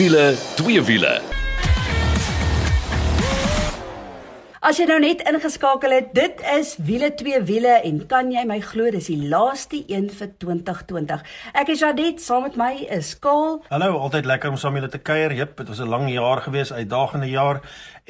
Wiele, twee wiele. As jy nou net ingeskakel het, dit is wiele twee wiele en kan jy my glo dis die laaste een vir 2020. Ek is Jadet, saam met my is Kaal. Hallo, altyd lekker om saam julle te kuier. Jep, dit was 'n lang jaar gewees, uitdagende jaar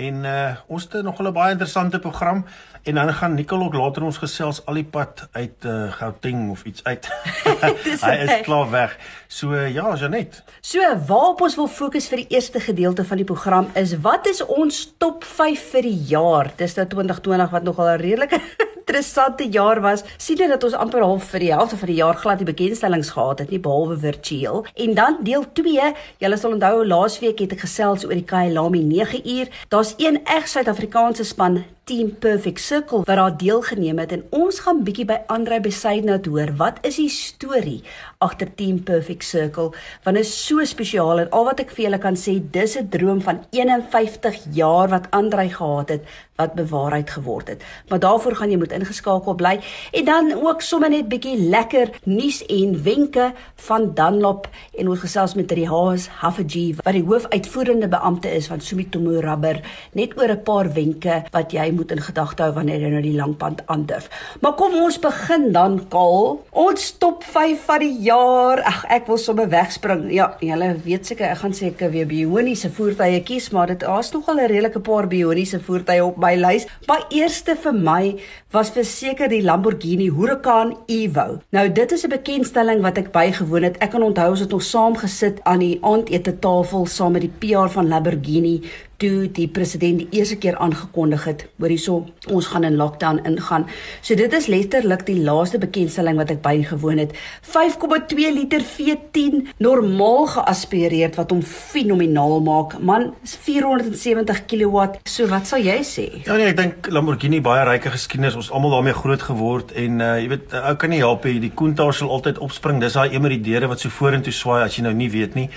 en uh ons het nog 'n baie interessante program en dan gaan Nicole ook later ons gesels al die pad uit uh Gauteng of iets uit. Hy is klaar weg. So uh, ja, Janet. So waarop ons wil fokus vir die eerste gedeelte van die program is wat is ons top 5 vir die jaar? Dis nou 2020 wat nogal 'n redelike interessante jaar was. Sien jy dat ons amper half vir die helfte van die jaar glad die bekendstellings gehad het, nie behalwe virtueel. En dan deel 2, julle sal onthou laasweek het ek gesels oor die Kyalami 9 uur. Daar's een eg Suid-Afrikaanse span Team Perfect Circle wat daar deelgeneem het en ons gaan bietjie by Andre Besaidnout hoor. Wat is die storie agter Team Perfect Circle? Want dit is so spesiaal en al wat ek vir julle kan sê, dis 'n droom van 51 jaar wat Andre gehad het wat bewaarheid geword het. Maar daarvoor gaan jy moet ingeskakel bly en dan ook sommer net bietjie lekker nuus en wenke van Dunlop en ons gesels met Rihaas Haffajee wat die hoofuitvoerende beampte is van Sumitomo Rubber net oor 'n paar wenke wat jy moet in gedagte hou wanneer jy nou die langpad aandurf. Maar kom ons begin dan Kaal. Ons top 5 van die jaar. Ag ek wil sommer wegspring. Ja, julle weet seker ek gaan seker weer bioniese voertuie kies, maar dit is nogal 'n redelike paar bioniese voertuie op my lys. Maar eerste vir my was verseker die Lamborghini Huracan Evo. Nou dit is 'n bekendstelling wat ek bygewoon het. Ek kan onthou ons het nog saam gesit aan die aandete tafel saam met die PR van Lamborghini toe die president die eerste keer aangekondig het hoor hierso ons gaan in lockdown ingaan. So dit is letterlik die laaste bekendstelling wat ek bygewoon het. 5,2 liter V10 normaal geaspireerd wat hom fenomenaal maak. Man, 470 kW. So wat sal jy sê? Ja nee, ek dink Lamborghini baie ryke geskiedenis. Ons almal daarmee groot geword en uh, jy weet ou kan nie help nie. Die koentaar sal altyd opspring. Dis daai een met die deure wat so vorentoe swaai as jy nou nie weet nie.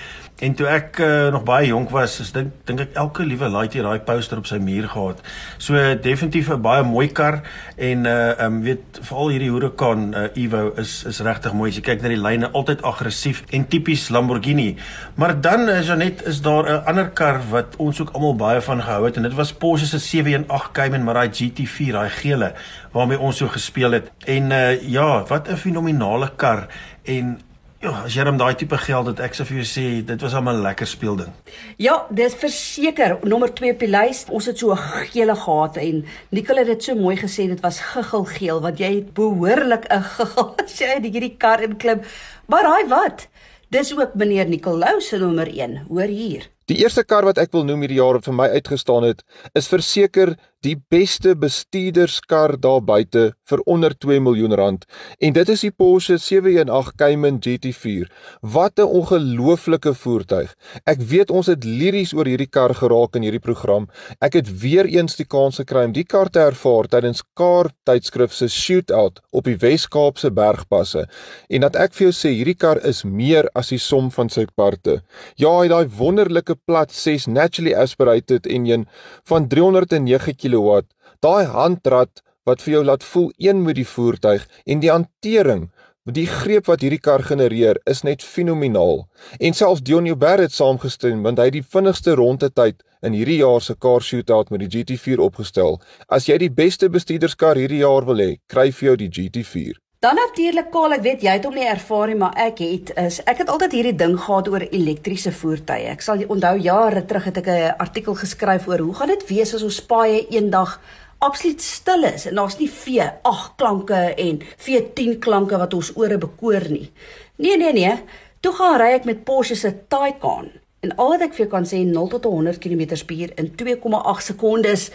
En toe ek uh, nog baie jonk was, is dink dink ek elke liewe laaitie daai poster op sy muur gehad. So definitief 'n baie mooi kar en uh um weet veral hierdie Huracan uh, Evo is is regtig mooi. As jy kyk na die lyne, altyd aggressief en tipies Lamborghini. Maar dan is uh, net is daar 'n ander kar wat ons ook almal baie van gehou het en dit was Porsche se 718 Cayman, maar daai GT4, daai gele waarmee ons so gespeel het. En uh ja, wat 'n fenominale kar en Ja, as jy hom daai tipe geld het, ek sou vir jou sê dit was al 'n lekker speelding. Ja, dis verseker nommer 2 op die lys. Ons het so 'n gele gehad en Nicole het dit so mooi gesê dit was giggelgeel want jy het behoorlik 'n giggel as jy uit hierdie kar inklim. Maar raai wat? Dis ook meneer Nicole se nommer 1. Hoor hier. Die eerste kar wat ek wil noem hierdie jaar wat vir my uitgestaan het, is verseker die beste bestuurderskar daar buite vir onder 2 miljoen rand en dit is die Porsche 718 Cayman GT4. Wat 'n ongelooflike voertuig. Ek weet ons het liries oor hierdie kar geraak in hierdie program. Ek het weer eens die kans gekry om die kar te ervaar tydens Car tydskrif se shootout op die Wes-Kaapse bergpasse en dat ek vir jou sê hierdie kar is meer as die som van sy parte. Ja, hy daai wonderlike plat 6 naturally aspirated enjin van 309 km kW, daai handrat wat vir jou laat voel een met die voertuig en die hantering Die greep wat hierdie kar genereer is net fenomenaal. En selfs Dion Joubert het saamgestem want hy het die vinnigste rondetyd in hierdie jaar se car shootout met die GT4 opgestel. As jy die beste bestuurderskar hierdie jaar wil hê, kry vir jou die GT4. Dan natuurlik Kaal, ek weet jy het hom nie ervaar nie, maar ek het is ek het altyd hierdie ding gehad oor elektriese voertuie. Ek sal onthou jare terug het ek 'n artikel geskryf oor hoe gaan dit wees as ons paaie eendag absoluut stil is en daar's nie vee ag klanke en vee 10 klanke wat ons ore bekoor nie. Nee nee nee, toe gaan ry ek met Porsche se Taycan en al wat ek vir jou kan sê 0 tot 100 km/h in 2,8 sekondes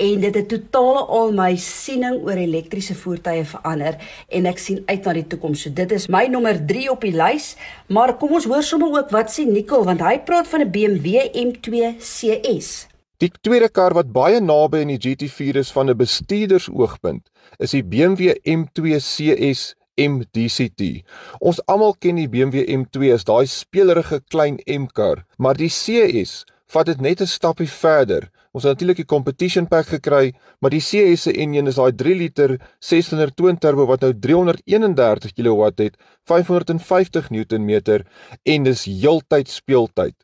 en dit het totaal al my siening oor elektriese voertuie verander en ek sien uit na die toekoms. So dit is my nommer 3 op die lys, maar kom ons hoor sommer ook wat sê Nicole want hy praat van 'n BMW M2 CS. Die tweede kar wat baie naby aan die GT4 is van 'n bestuurdersoogpunt, is die BMW M2 CS MDCT. Ons almal ken die BMW M2 as daai speelerige klein M-kar, maar die CS vat dit net 'n stappie verder. Ons het natuurlik die competition pack gekry, maar die CS se enjin is daai 3 liter 600 twin turbo wat nou 331 kW het, 550 Nm en dis heeltyd speeltyd.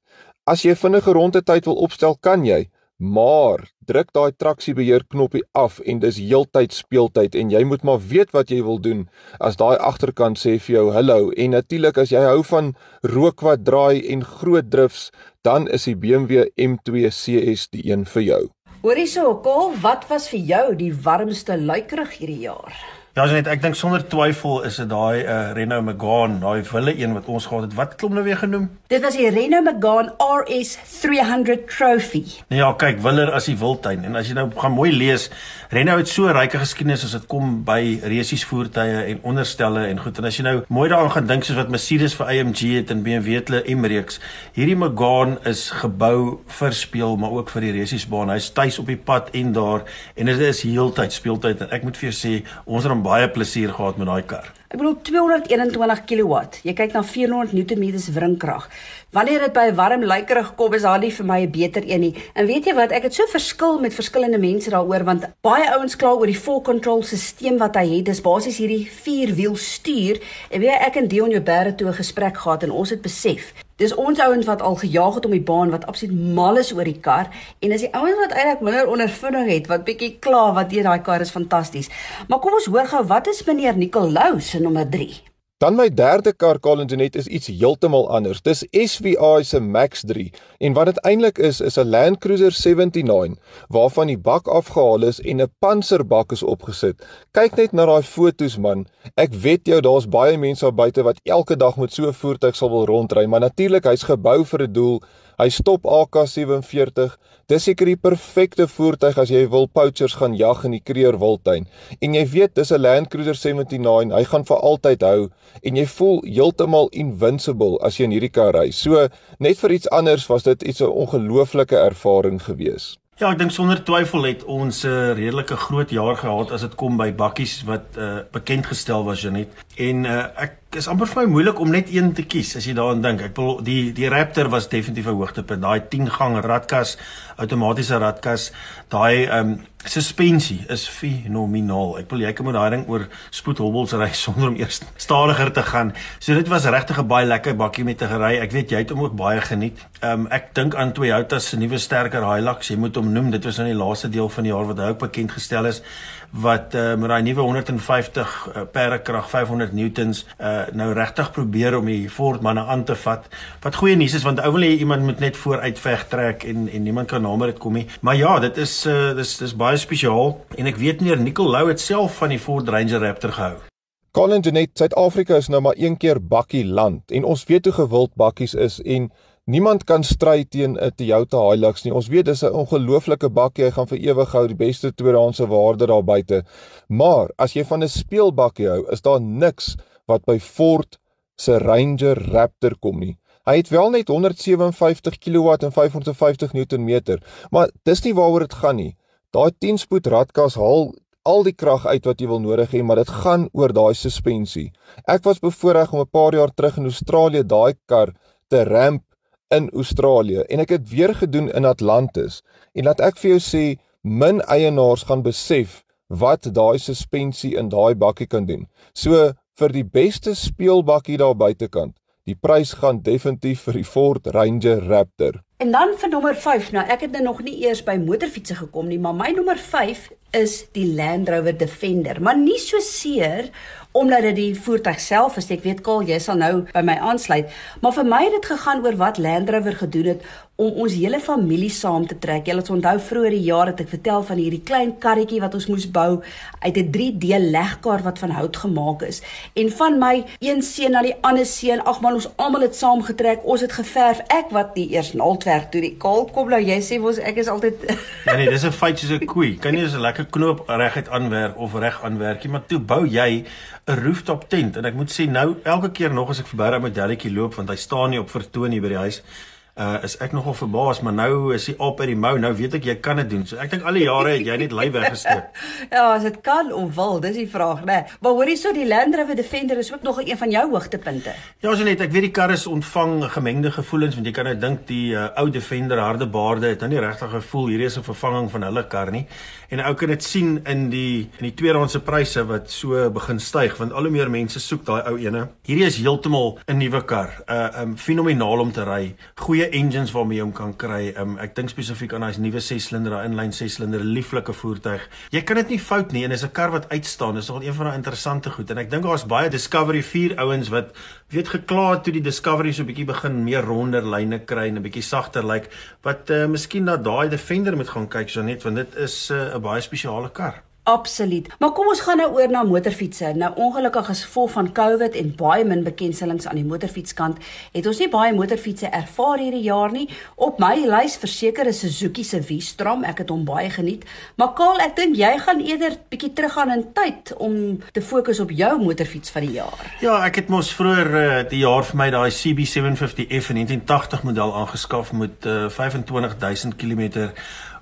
As jy vinnige rondetyd wil opstel, kan jy, maar druk daai traksiebeheer knoppie af en dis heeltyd speeltyd en jy moet maar weet wat jy wil doen as daai agterkant sê vir jou hallo en natuurlik as jy hou van rook wat draai en groot drifts dan is die BMW M2 CS die een vir jou. Hoorie so, Kol, wat was vir jou die warmste luikerig hierdie jaar? Ja, net ek dink sonder twyfel is dit daai uh, Renault Megane, daai wille een wat ons gehad het. Wat klom nou weer genoem? Dit was die Renault Megane RS 300 Trophy. Ja, kyk, willer as die wildtuin en as jy nou gaan mooi lees, Renault het so 'n ryke geskiedenis as dit kom by resies voertuie en onderstelle en goed. En as jy nou mooi daaraan gaan dink soos wat Mercedes vir AMG het en BMW het hulle M-reeks, hierdie Megane is gebou vir speel, maar ook vir die resiesbaan. Hy's tuis op die pad en daar en dit is heeltyd speeltyd en ek moet vir jou sê, ons het baie plesier gehad met daai kar. Ek bedoel 221 kW. Jy kyk na 400 Nm wringkrag. Wanneer dit by 'n warm lykerig kom is daar nie vir my 'n beter een nie. En weet jy wat, ek het so verskil met verskillende mense daaroor want baie ouens kla oor die full control stelsel wat hy het. Dis basies hierdie vierwiel stuur. En weet jy, ek en Dion Joubert toe 'n gesprek gehad en ons het besef Dis ons ouens wat al gejaag het om die baan wat absoluut mal is oor die kar en as die ouens wat eintlik minder ondervinding het wat bietjie kla wat hier daai kar is fantasties. Maar kom ons hoor gou wat is meneer Nicolou se nommer 3? Dan my derde kar Colingenet is iets heeltemal anders. Dis SVI se Max 3 en wat dit eintlik is is 'n Land Cruiser 79 waarvan die bak afgehaal is en 'n panserbak is opgesit. Kyk net na daai fotos man. Ek weet jou daar's baie mense daar buite wat elke dag met so 'n voertuig sal wil rondry, maar natuurlik hy's gebou vir 'n doel. Hy stop AK47. Dis seker die perfekte voertuig as jy wil poachers gaan jag in die Kreer Wildtuin. En jy weet dis 'n Land Cruiser 79, hy gaan vir altyd hou en jy voel heeltemal invincible as jy in hierdie kar ry. So net vir iets anders was dit iets 'n ongelooflike ervaring gewees. Ja, ek dink sonder twyfel het ons 'n uh, redelike groot jaar gehad as dit kom by bakkies wat uh, bekend gestel was Janet. En uh, ek is amper vir my moeilik om net een te kies as jy daaraan dink. Ek bedoel die die Raptor was definitief 'n hoogtepunt. Daai 10 gang radkas, outomatiese radkas, daai ehm um, suspensie is fenomenaal. Ek bedoel jy kan met daai ding oor spoedhobbels ry sonder om eers stadiger te gaan. So dit was regtig 'n baie lekker bakkie met te gery. Ek weet jy het hom ook baie geniet. Ehm um, ek dink aan Toyota se nuwe sterker Hilux. Jy moet hom noem. Dit was nou die laaste deel van die jaar wat hy ook bekend gestel is wat uh, met daai nuwe 150 uh, perdekrag 500 newtons uh, nou regtig probeer om die Ford manne aan te vat. Wat goeie nuus is want ou wil hê iemand moet net vooruit veg trek en en niemand kan nader dit kom nie. Maar ja, dit is uh, dis dis baie spesiaal en ek weet meneer Nicol Lou het self van die Ford Ranger Raptor gehou. Colin Genet, Suid-Afrika is nou maar een keer bakkie land en ons weet hoe gewild bakkies is en Niemand kan stry teen 'n Toyota Hilux nie. Ons weet dis 'n ongelooflike bakkie. Hy gaan vir ewig hou, die beste tweedehandse waarde daar buite. Maar as jy van 'n speelbakkie hou, is daar niks wat by Ford se Ranger Raptor kom nie. Hy het wel net 157 kW en 550 Nm, maar dis nie waaroor dit gaan nie. Daai 10-spoed radkas haal al die krag uit wat jy wil nodig hê, maar dit gaan oor daai suspensie. Ek was bevoorreg om 'n paar jaar terug in Australië daai kar te ramp in Australië en ek het weer gedoen in Atlantis en laat ek vir jou sê min eienaars gaan besef wat daai suspensie in daai bakkie kan doen. So vir die beste speelbakkie daar buitekant, die prys gaan definitief vir die Ford Ranger Raptor. En dan vir nommer 5. Nou ek het nou nog nie eers by motorfietsse gekom nie, maar my nommer 5 is die Land Rover Defender, maar nie so seer omdat dit die voertuig self is. Ek weet Kaal, jy sal nou by my aansluit, maar vir my het dit gegaan oor wat Land Rover gedoen het om ons hele familie saam te trek. Jy sal onthou vroeër die jaar het ek vertel van hierdie klein karretjie wat ons moes bou uit 'n 3D legkar wat van hout gemaak is. En van my een seun na die ander seun, ag man, ons almal het saam getrek. Ons het geverf. Ek wat nie eers naaldwerk toe die Kaal kom nou jy sê mos ek is altyd Ja nee, dis 'n feit soos 'n koei. Kan nie so lekker knoop reguit aanwerk of reg aanwerk nie, maar toe bou jy 'n rooftop tent. En ek moet sê nou elke keer nog as ek verby daai modelletjie loop want hy staan nie op vertoon hier by die huis uh is ek nogal verbaas maar nou is hy op by die mou. Nou weet ek jy kan dit doen. So ek dink al die jare het jy net lui weggesteek ja as dit kan of wil dis die vraag nê nee. maar hoorie so die Land Rover Defender is ook nog een van jou hoogtepunte. Ja so net ek weet die kar is ontvang gemengde gevoelens want jy kan nou dink die uh, ou Defender harde baarde het nou nie regtig gevoel hierdie is 'n vervanging van hulle kar nie en ou kan dit sien in die in die tweedehandse pryse wat so begin styg want al hoe meer mense soek daai ou ene hierdie is heeltemal 'n nuwe kar 'n uh, um, fenomenaal om te ry goeie engines waarmee jy hom kan kry. Um, ek dink spesifiek aan daai nuwe 6-silinder, daai inline 6-silinder lieflike voertuig. Jy kan dit nie fout nie en is 'n kar wat uitstaan. Dis nogal een van daai interessante goed en ek dink daar's baie Discovery 4 ouens wat weet gekla het toe die Discovery so 'n bietjie begin meer ronder lyne kry en 'n bietjie sagter lyk like, wat uh, miskien na daai Defender moet gaan kyk so net want dit is 'n uh, baie spesiale kar. Absoluut. Maar kom ons gaan nou oor na motorfietsse. Nou ongelukkig as gevolg van COVID en baie min bekendstellings aan die motorfietskant, het ons nie baie motorfietsse ervaar hierdie jaar nie. Op my lys verseker is Suzuki se V-Strom. Ek het hom baie geniet. Maar Kaal, ek dink jy gaan eerder bietjie teruggaan in tyd om te fokus op jou motorfiets van die jaar. Ja, ek het mos vroeër uh, die jaar vir my daai CB750F 1980 model aangeskaf met uh, 25000 km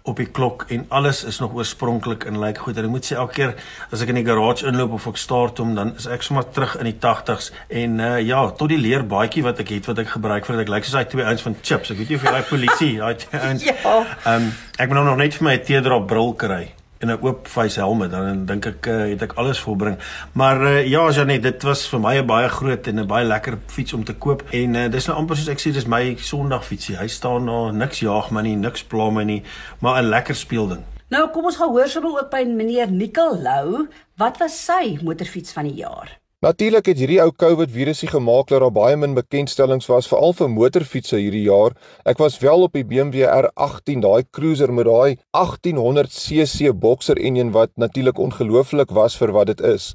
op die klok en alles is nog oorspronklik en lyk like goed. En ek moet sê elke keer as ek in die garage inloop of ek start hom, dan is ek sommer terug in die 80s en uh, ja, tot die leer baadjie wat ek het wat ek gebruik vir dat ek lyk like, soos daai twee ouens van Chips. Ek weet nie of jy daai polisie, daai ouens. ja. Ehm um, ek moet nou nog net vir my 'n teedrop bril kry en 'n oop face helm dan dink ek uh, het ek alles volbring. Maar uh, ja, Janet, dit was vir my 'n baie groot en 'n baie lekker fiets om te koop en uh, dis nou amper soos ek sê dis my Sondag fietsie. Hy staan nou niks jaag my nie, niks pla my nie, maar 'n lekker speelding. Nou kom ons gaan hoor sommer ook by meneer Nicol Lou, wat was sy motorfiets van die jaar? Natuurlik het hierdie ou COVID virusie gemaak dat daar baie min bekendstellings was veral vir motorfietsse hierdie jaar. Ek was wel op die BMW R18, daai cruiser met daai 1800cc boxer enjin wat natuurlik ongelooflik was vir wat dit is.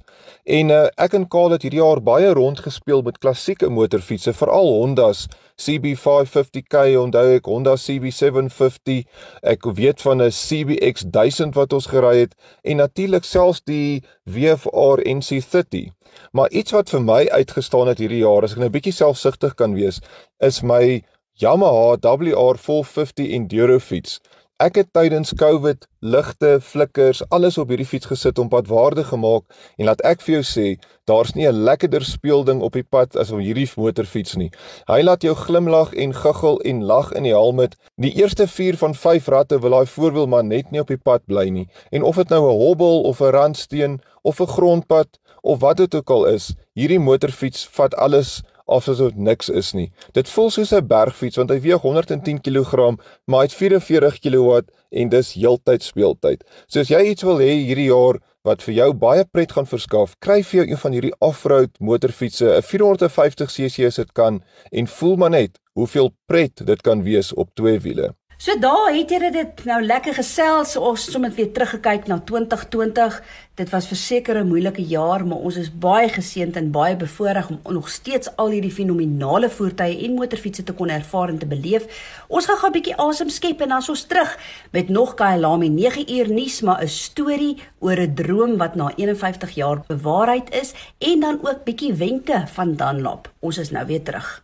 En uh, ek en Kaal het hierdie jaar baie rondgespeel met klassieke motorfietsse, veral Hondas CB550K, onthou ek Honda CB750. Ek weet van 'n CBX 1000 wat ons gery het en natuurlik selfs die WFR NC30. Maar iets wat vir my uitgestaan het hierdie jaar, as ek nou 'n bietjie selfsugtig kan wees, is my Yamaha WR450 Enduro fiets. Ek het tydens COVID ligte, flikkers, alles op hierdie fiets gesit om pad waardig gemaak en laat ek vir jou sê, daar's nie 'n lekkerder speelding op die pad as om hierdie motorfiets nie. Hy laat jou glimlag en guggel en lag in die helmet. Die eerste 4 van 5 ratte wil daai voorwiel maar net nie op die pad bly nie. En of dit nou 'n hobbel of 'n randsteen of 'n grondpad of wat dit ook al is, hierdie motorfiets vat alles asof dit niks is nie. Dit voel soos 'n bergfiets want hy weeg 110 kg, maar hy het 44 kW en dis heeltyd speeltyd. So as jy iets wil hê hierdie jaar wat vir jou baie pret gaan verskaf, kry vir jou een van hierdie off-road motorfietsse, 'n 450cc as dit kan en voel maar net hoeveel pret dit kan wees op twee wiele. So daar het jy dit nou lekker gesels. Ons sommer weer teruggekyk na 2020. Dit was verseker 'n moeilike jaar, maar ons is baie geseënd en baie bevoorreg om nog steeds al hierdie fenominale voertuie en motorfietsse te kon ervaar en te beleef. Ons gaan gou 'n bietjie asem skep en dan is ons terug met nog Kailami 9 uur nuus, maar 'n storie oor 'n droom wat na 51 jaar bewaarheid is en dan ook bietjie wenke van Danlop. Ons is nou weer terug.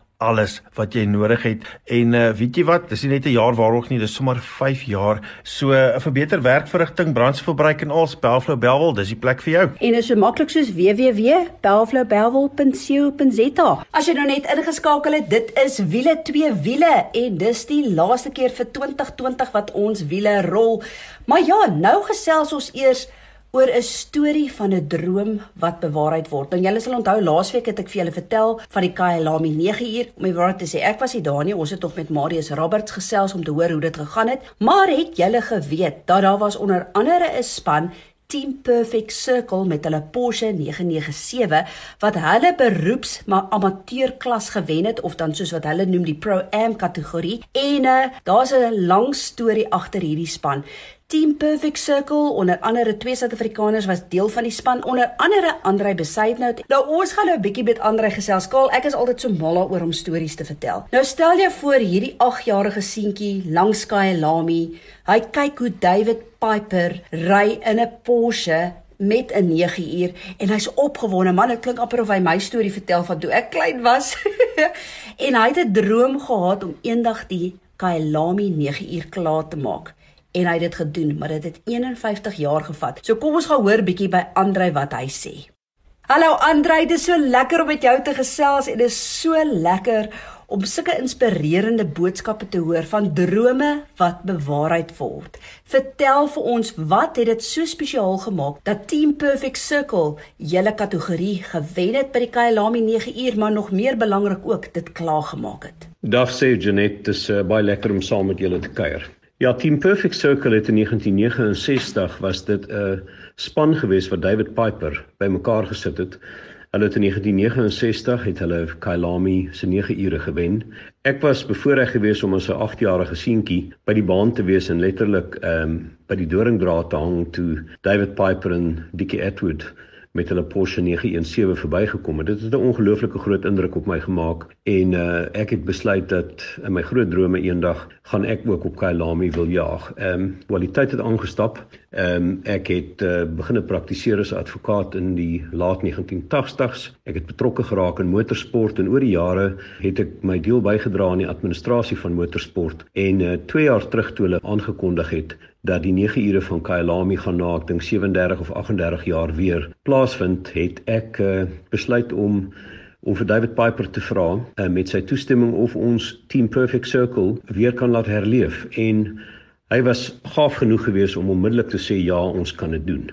alles wat jy nodig het. En uh, weet jy wat? Dis nie net 'n jaar waarog nie dis sommer 5 jaar. So uh, vir beter werkverrigting brandstofverbruik en als Belflow Belwel dis die plek vir jou. En is so maklik soos www.belflowbelwel.co.za as jy nou net ingeskakel het dit is wiele twee wiele en dis die laaste keer vir 2020 wat ons wiele rol. Maar ja nou gesels ons eers oor 'n storie van 'n droom wat bewaarheid word. Nou julle sal onthou laasweek het ek vir julle vertel van die Kyalami 9 uur. Om die waarheid te sê, ek was nie daar nie. Ons het tog met Marius Roberts gesels om te hoor hoe dit gegaan het. Maar het julle geweet dat daar was onder andere 'n span Team Perfect Circle met hulle Porsche 997 wat hulle beroeps maar amateur klas gewen het of dan soos wat hulle noem die Pro Am kategorie. En uh, daar's 'n lang storie agter hierdie span. Team Perfect Circle onder andere twee Suid-Afrikaners was deel van die span onder andere Andrei Besaidnout. Nou ons gaan nou 'n bietjie met Andrei gesels. Kaal, ek is altyd so mal oor om stories te vertel. Nou stel jy voor hierdie 8-jarige seentjie langs Sky Lamy. Hy kyk hoe David Piper ry in 'n Porsche met 'n 9 uur en hy's opgewonde man dit klink amper of hy my storie vertel van toe ek klein was en hy het 'n droom gehad om eendag die Kailami 9 uur klaar te maak en hy het dit gedoen, maar dit het 51 jaar gevat. So kom ons gaan hoor bietjie by Andrei wat hy sê. Hallo Andrei, dit is so lekker om met jou te gesels en dit is so lekker om sulke inspirerende boodskappe te hoor van drome wat bewaarheid word. Vertel vir ons wat het dit so spesiaal gemaak dat Team Perfect Circle julle kategorie gewen het by die Kyalami 9 uur, maar nog meer belangrik ook dit klaar gemaak het. Dag sê Janet, dis uh, baie lekker om saam met julle te kuier. Ja, Team Perfect Circle het in 1969 was dit 'n uh, span gewees wat David Piper bymekaar gesit het. Hulle het in 1969 het hulle Kyalami se 9 ure gewen. Ek was bevoorreg geweest om as 'n 8-jarige seentjie by die baan te wees en letterlik ehm um, by die doringdraad te hang toe David Piper en Dickie Atwood met hulle Porsche 917 verbygekom het. Dit het 'n ongelooflike groot indruk op my gemaak en uh, ek het besluit dat in my groot drome eendag gaan ek ook op Kyalami wil jaag. Ehm um, kwaliteit het aangestap. Ehm um, ek het uh, begin praktiseer as advokaat in die laat 1980s. Ek het betrokke geraak in motorsport en oor die jare het ek my deel bygedra aan die administrasie van motorsport en uh, 2 jaar terug toe hulle aangekondig het dat die 9 ure van Kyalami gaan na ek dink 37 of 38 jaar weer plaasvind, het ek uh, besluit om om vir David Piper te vra uh, met sy toestemming of ons Team Perfect Circle weer kan laat herleef en hy was gaaf genoeg geweest om onmiddellik te sê ja, ons kan dit doen.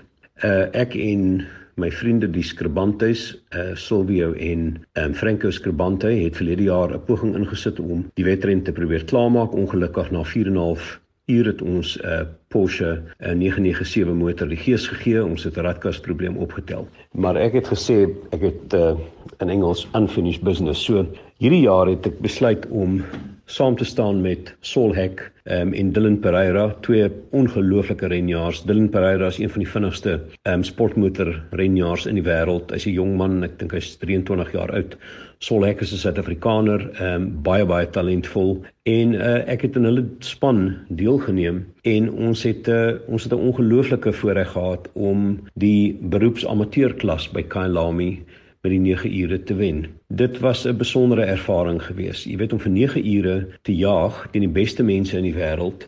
Uh, ek en my vriende die Skribantes, uh Silvio en um Franco Skribante het verlede jaar 'n poging ingesit om die wedren te probeer klaarmaak. Ongelukkig na 4 en 'n half Hier het ons 'n uh, Porsche 'n 997 motor die gees gegee, ons het 'n radkas probleem opgetel. Maar ek het gesê ek het uh, in Engels unfinished business. So hierdie jaar het ek besluit om saam te staan met Sol Hek um, en Dylan Pereira, twee ongelooflike renjaars. Dylan Pereira is een van die vinnigste um, sportmotor renjaars in die wêreld. Hy's 'n jong man, ek dink hy's 23 jaar oud. Sol Hek is 'n Suid-Afrikaner, um, baie baie talentvol en uh, ek het in hulle span deelgeneem en ons het uh, ons het 'n ongelooflike voorreg gehad om die beroepsamateurklas by Kyalami by die 9 ure te wen. Dit was 'n besondere ervaring geweest. Jy weet om vir 9 ure te jaag teen die beste mense in die wêreld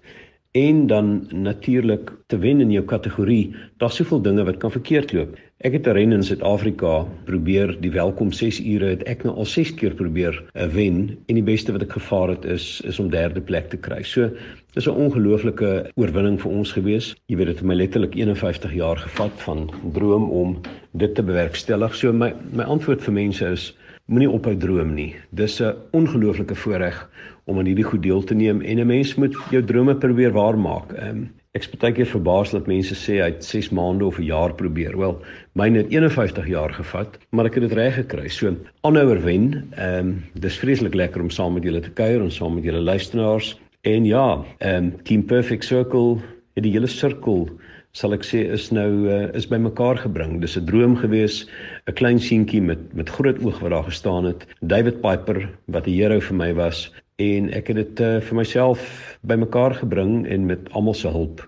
en dan natuurlik te wen in jou kategorie. Daar's soveel dinge wat kan verkeerd loop. Ek het 'n ren in Suid-Afrika probeer die welkom 6 ure het ek nou al 6 keer probeer uh, wen en die beste wat ek gevaar het is is om derde plek te kry. So dis 'n ongelooflike oorwinning vir ons gewees. Jy weet dit het my letterlik 51 jaar gevat van droom om dit te bewerkstellig. So my my antwoord vir mense is moenie ophou droom nie. Dis 'n ongelooflike voorreg om aan hierdie goed deel te neem en 'n mens moet jou drome probeer waarmaak. Ehm um, Ek is baie keer verbaas dat mense sê hy het 6 maande of 'n jaar probeer. Wel, myne het 51 jaar gevat, maar ek het dit reg gekry. So, aanhouer wen. Ehm um, dis vreeslik lekker om saam met julle te kuier en saam met julle luisteraars. En ja, ehm um, Team Perfect Circle, het die hele sirkel sal ek sê is nou uh, is bymekaar gebring. Dis 'n droom gewees, 'n klein seentjie met met groot oog wat daar gestaan het. David Piper wat 'n hero vir my was en ek het dit uh, vir myself bymekaar gebring en met almal se hulp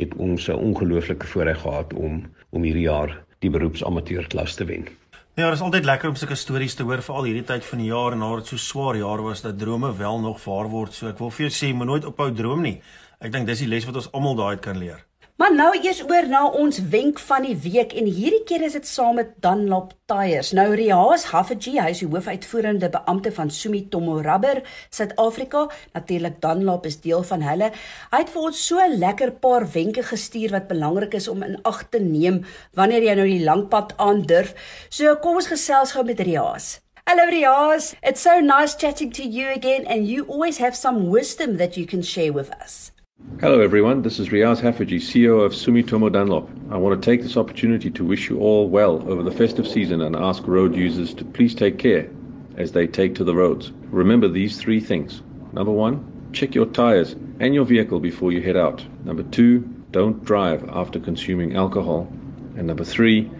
het ons 'n ongelooflike voorreg gehad om om hierdie jaar die beroepsamateurklas te wen. Ja, dit is altyd lekker om sulke stories te hoor veral hierdie tyd van die jaar en nadat so swaar jaar was dat drome wel nog waar word. So ek wil vir jou sê, moet nooit ophou droom nie. Ek dink dis die les wat ons almal daai kan leer. Maar nou eers oor na ons wenk van die week en hierdie keer is dit saam met Dunlop Tyres. Nou Riaas Haffiji, hy is die hoofuitvoerende beampte van Sumitomo Rubber Suid-Afrika. Natuurlik Dunlop is deel van hulle. Hy het vir ons so 'n lekker paar wenke gestuur wat belangrik is om in ag te neem wanneer jy nou die lang pad aandurf. So kom ons gesels gou met Riaas. Hello Riaas, it's so nice chatting to you again and you always have some wisdom that you can share with us. Hello, everyone. This is Riaz Hafaji, CEO of Sumitomo Dunlop. I want to take this opportunity to wish you all well over the festive season and ask road users to please take care as they take to the roads. Remember these three things. Number one, check your tires and your vehicle before you head out. Number two, don't drive after consuming alcohol. And number three,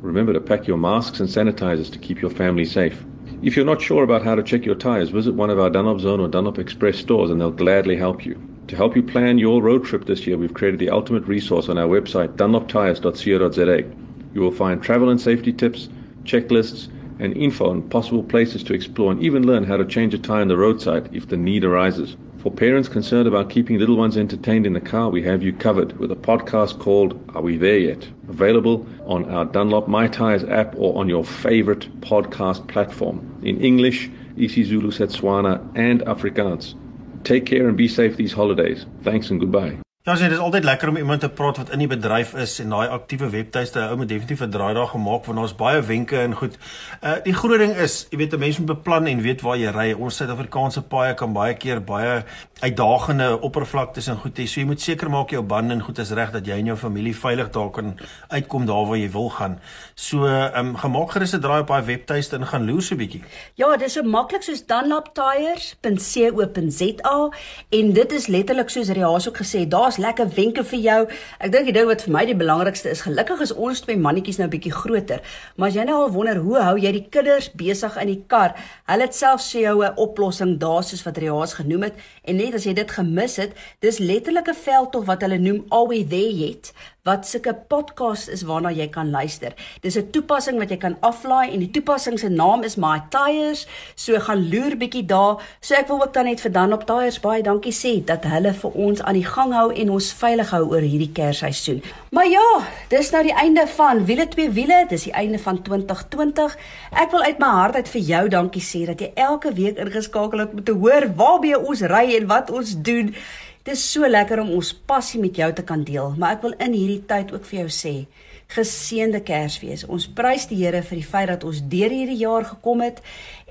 remember to pack your masks and sanitizers to keep your family safe. If you're not sure about how to check your tires, visit one of our Dunlop Zone or Dunlop Express stores and they'll gladly help you. To help you plan your road trip this year, we've created the ultimate resource on our website, dunloptires.co.za. You will find travel and safety tips, checklists, and info on possible places to explore and even learn how to change a tire on the roadside if the need arises. For parents concerned about keeping little ones entertained in the car, we have you covered with a podcast called Are We There Yet? Available on our Dunlop My Tires app or on your favorite podcast platform in English isiZulu, Setswana, and Afrikaans. Take care and be safe these holidays. Thanks and goodbye. Ja, sien, dit is altyd lekker om iemand te praat wat in die bedryf is en daai aktiewe webtuiste ou moet definitief 'n draai daar gemaak want daar's baie wenke en goed. Uh die groot ding is, jy weet 'n mens moet beplan en weet waar jy ry. Ons Suid-Afrikaanse paaie kan baie keer baie uitdagende oppervlaktes en goed hê. So jy moet seker maak jou bande en goed is reg dat jy en jou familie veilig daar kan uitkom daar waar jy wil gaan. So ehm um, gemaak gerus 'n draai op daai webtuiste en gaan loer so 'n bietjie. Ja, dis so maklik soos dunloptires.co.za en dit is letterlik soos Riaas ook gesê, daar's lekker wenke vir jou. Ek dink die ding wat vir my die belangrikste is, gelukkig is ons twee mannetjies nou bietjie groter. Maar as jy nou al wonder hoe hou jy die kinders besig in die kar? Hulle het self sê jou 'n oplossing daar soos wat Riaas genoem het en net as jy dit gemis het, dis letterlik 'n veldtog wat hulle noem We There Yet? wat sulke podcast is waarna jy kan luister. Dis 'n toepassing wat jy kan aflaai en die toepassing se naam is My Tires. So gaan loer bietjie daar. So ek wil ook dan net vir Dan op Tires baie dankie sê dat hulle vir ons aan die gang hou en ons veilig hou oor hierdie Kersseisoen. Maar ja, dis nou die einde van Wiele twee wiele. Dis die einde van 2020. Ek wil uit my hart uit vir jou dankie sê dat jy elke week ingeskakel het om te hoor waarby ons ry en wat ons doen. Dit is so lekker om ons passie met jou te kan deel, maar ek wil in hierdie tyd ook vir jou sê, geseënde Kersfees. Ons prys die Here vir die feit dat ons deur hierdie jaar gekom het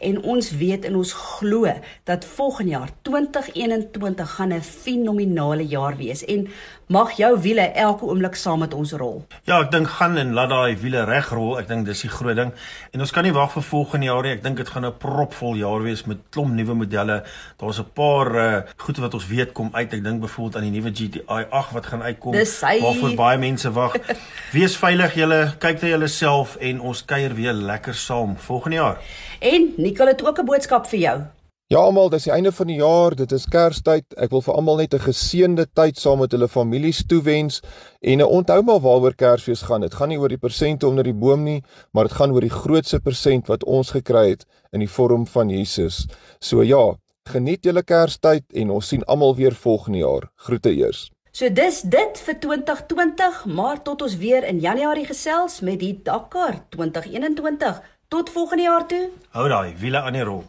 en ons weet en ons glo dat volgende jaar 2021 gaan 'n fenominale jaar wees en mag jou wiele elke oomblik saam met ons rol. Ja, ek dink gaan en laat daai wiele reg rol. Ek dink dis die groot ding. En ons kan nie wag vir volgende jaar nie. Ek dink dit gaan 'n propvol jaar wees met klomp nuwe modelle. Daar's 'n paar uh goed wat ons weet kom uit. Ek dink byvoorbeeld aan die nuwe GTI 8 wat gaan uitkom. Waarvoor baie mense wag. Wees veilig julle, kyk na julleself en ons kuier weer lekker saam volgende jaar. En Nicole het ook 'n boodskap vir jou. Ja almal, dis die einde van die jaar, dit is Kerstyd. Ek wil vir almal net 'n geseënde tyd saam met hulle families toewens en onthou maar waaroor Kersfees gaan. Dit gaan nie oor die persente onder die boom nie, maar dit gaan oor die grootste persent wat ons gekry het in die vorm van Jesus. So ja, geniet julle Kerstyd en ons sien almal weer volgende jaar. Groete eers. So dis dit vir 2020, maar tot ons weer in Januarie gesels met die Dakar 2021. Tot volgende jaar toe. Hou daai wiele aan die rol.